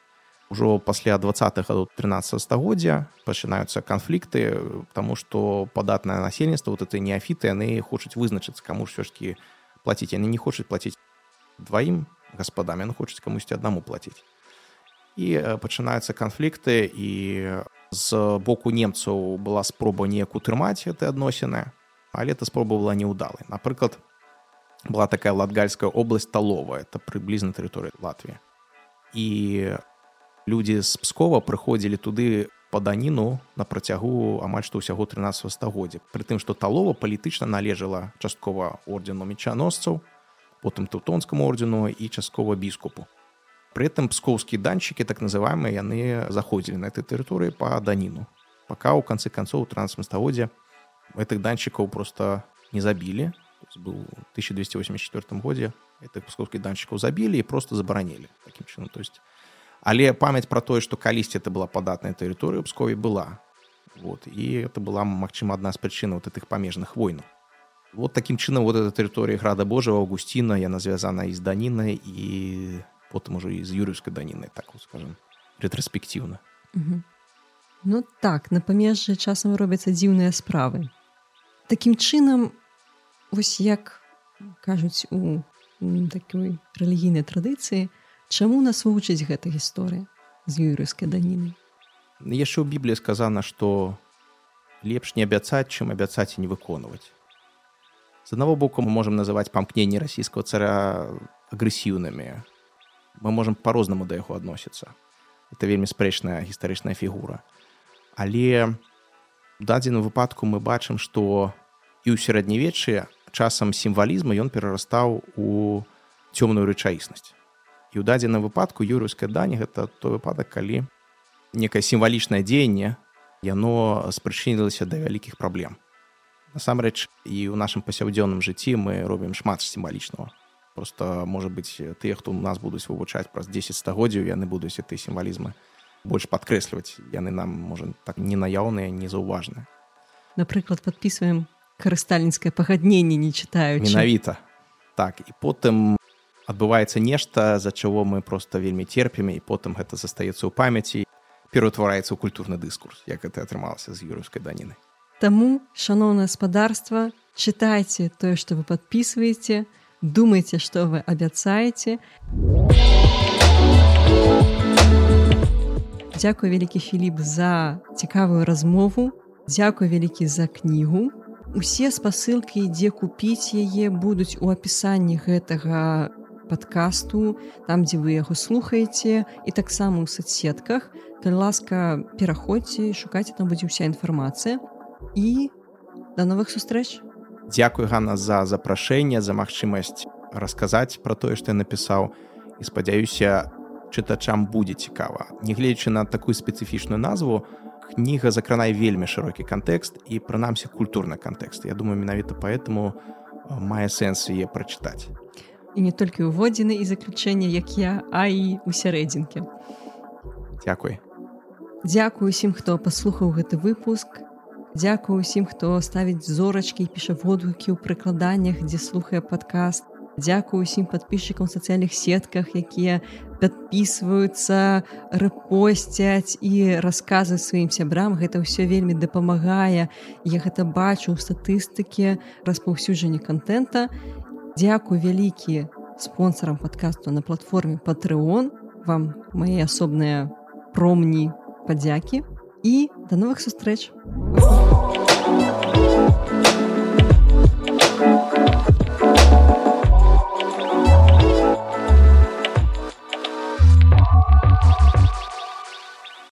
Ужо пасля двадцатых гадоў 13 стагоддзя пачынаюцца канфлікты тому што падатнае насельніцтва вот этой неафіты яны хочуць вызначыцца каму ж ўсё-кі плаціць яны не хочуць плаціць дваім гаспадам ён хочуць камусьці аднаму плаціць і пачынаюцца канфлікты і з боку немцаў была спроба неяк утрымаць гэты адносіны але эта спроба была неўдалай напрыклад была такая латгальская область талова это прыблізна тэрыторыя Латвіі і людзі з пскова прыходзілі туды па даніну на працягу амаль што ўсяго 13 стагоддзя прытым што талова палітычна належала часткова ордену мечаносцаў потым теўтонскаму ордену і часткова біскупу. Пры этом пскоўскія данчыкі так называемыя яны заходзілі на этой тэрыторыі па даніну. Пака ў канцы канцоў 13 стагоддзя гэтых данчыкаў просто не забілі быў 1284 годзе гэтых пскоўскіх данчыкаў забілі і просто забаранілі таким чынам то есть але памяць пра тое што калісьці это была падатная тэрыторыя пскові была. Вот і это была магчыма адна з прычын вот этих памежных войнаў вот таким чынам вот эта тэрыторыя града Божого Авгусціна яна звязана і з данінай і потым ужо і з юрыўскай данінай так вот скажем рэтраспектыўна Ну так на памежжы часам робяцца дзіўныя справы. Такім чынам вось як кажуць у такой рэлігійнай традыцыі чаму нас вывучыць гэта гісторыя з юрыўскай данінай яшчэ ў бібліі сказана што лепш не абяцаць чым абяцаць і не выконваць З аднаго боку мы можам называць памкненні расійскага цара агрэсіўнымі. Мы можам па-рознаму да яго адносіцца. Это вельмі спрэчная гістарычная фігура. Але у дадзеным выпадку мы бачым, што і ў сярэднявеччы часам сімвалізма ён перарастаў у цёмную рэчаіснасць. І ў дадзеным выпадку юрыўская дані гэта той выпадак, калі некае сімвалічнае дзеянне яно спрычынілася да вялікіх праблем насамрэч і ў нашым пасяўдзённым жыцці мы робім шмат сімвалічнага просто можа быть тыя хто у нас будуць вывучаць праз 10 стагоддзяў яны будуць ты сімвалізмы больш падкрэсліваць яны нам можа так ненаяўныя незаўважныя напрыклад подписываем карыстальніцкае пагадненне не чытаю менавіта так і потым адбываецца нешта за чаго мы просто вельмі терпімі і потым гэта застаецца ў памяці пераўтвараецца ў культурны дыскурс як гэта атрымалася з юрыўскай даніны Таму, шаноўнае спадарства, чытайце тое, што вы падпісваеце, думайце, што вы абяцаеце. Дзякуй вялікі Філіп за цікавую размову. Дзякуй вялікі за кнігу. Усе спасылкі, дзе купіць яе будуць у апісанні гэтага падкасту, там, дзе вы яго слухаеце і таксама ў соцсетках. Калі ласка, пераходзьце, шукайце там будзе ўся інфармацыя. І да новых сустрэч! Дякую Ганна за запрашэнне за магчымасць расказаць пра тое што я напісаў. І спадзяюся чытачам будзе цікава. Нягледзячы на такую спецыфічную назву кніга закранае вельмі шырокі кантэкст і прынамсі культурны кантэкст. Я думаю менавіта поэтому мае сэнс яе прачытаць і не толькі ўводзіны і заключэнне як я а і у сярэдзінкі Дякуй Дзякую усім хто паслухаў гэты выпуск Дзякую усім, хто ставіць зорачкі і піша водгукі ў прыкладаннях, дзе слухае падкаст. Дзякую усім падпісчыкам сацыяльных сетках, якія падпісваюцца, рэпосцяць і расказы сваім сябрам. Гэта ўсё вельмі дапамагае. Я гэта бачу ў статыстыкі распаўсюджання контента. Дзякую вялікі спонсорам падкасту на платформе Patreon. вам мае асобныя промні падзякі і да новых сустрэч. Па-па.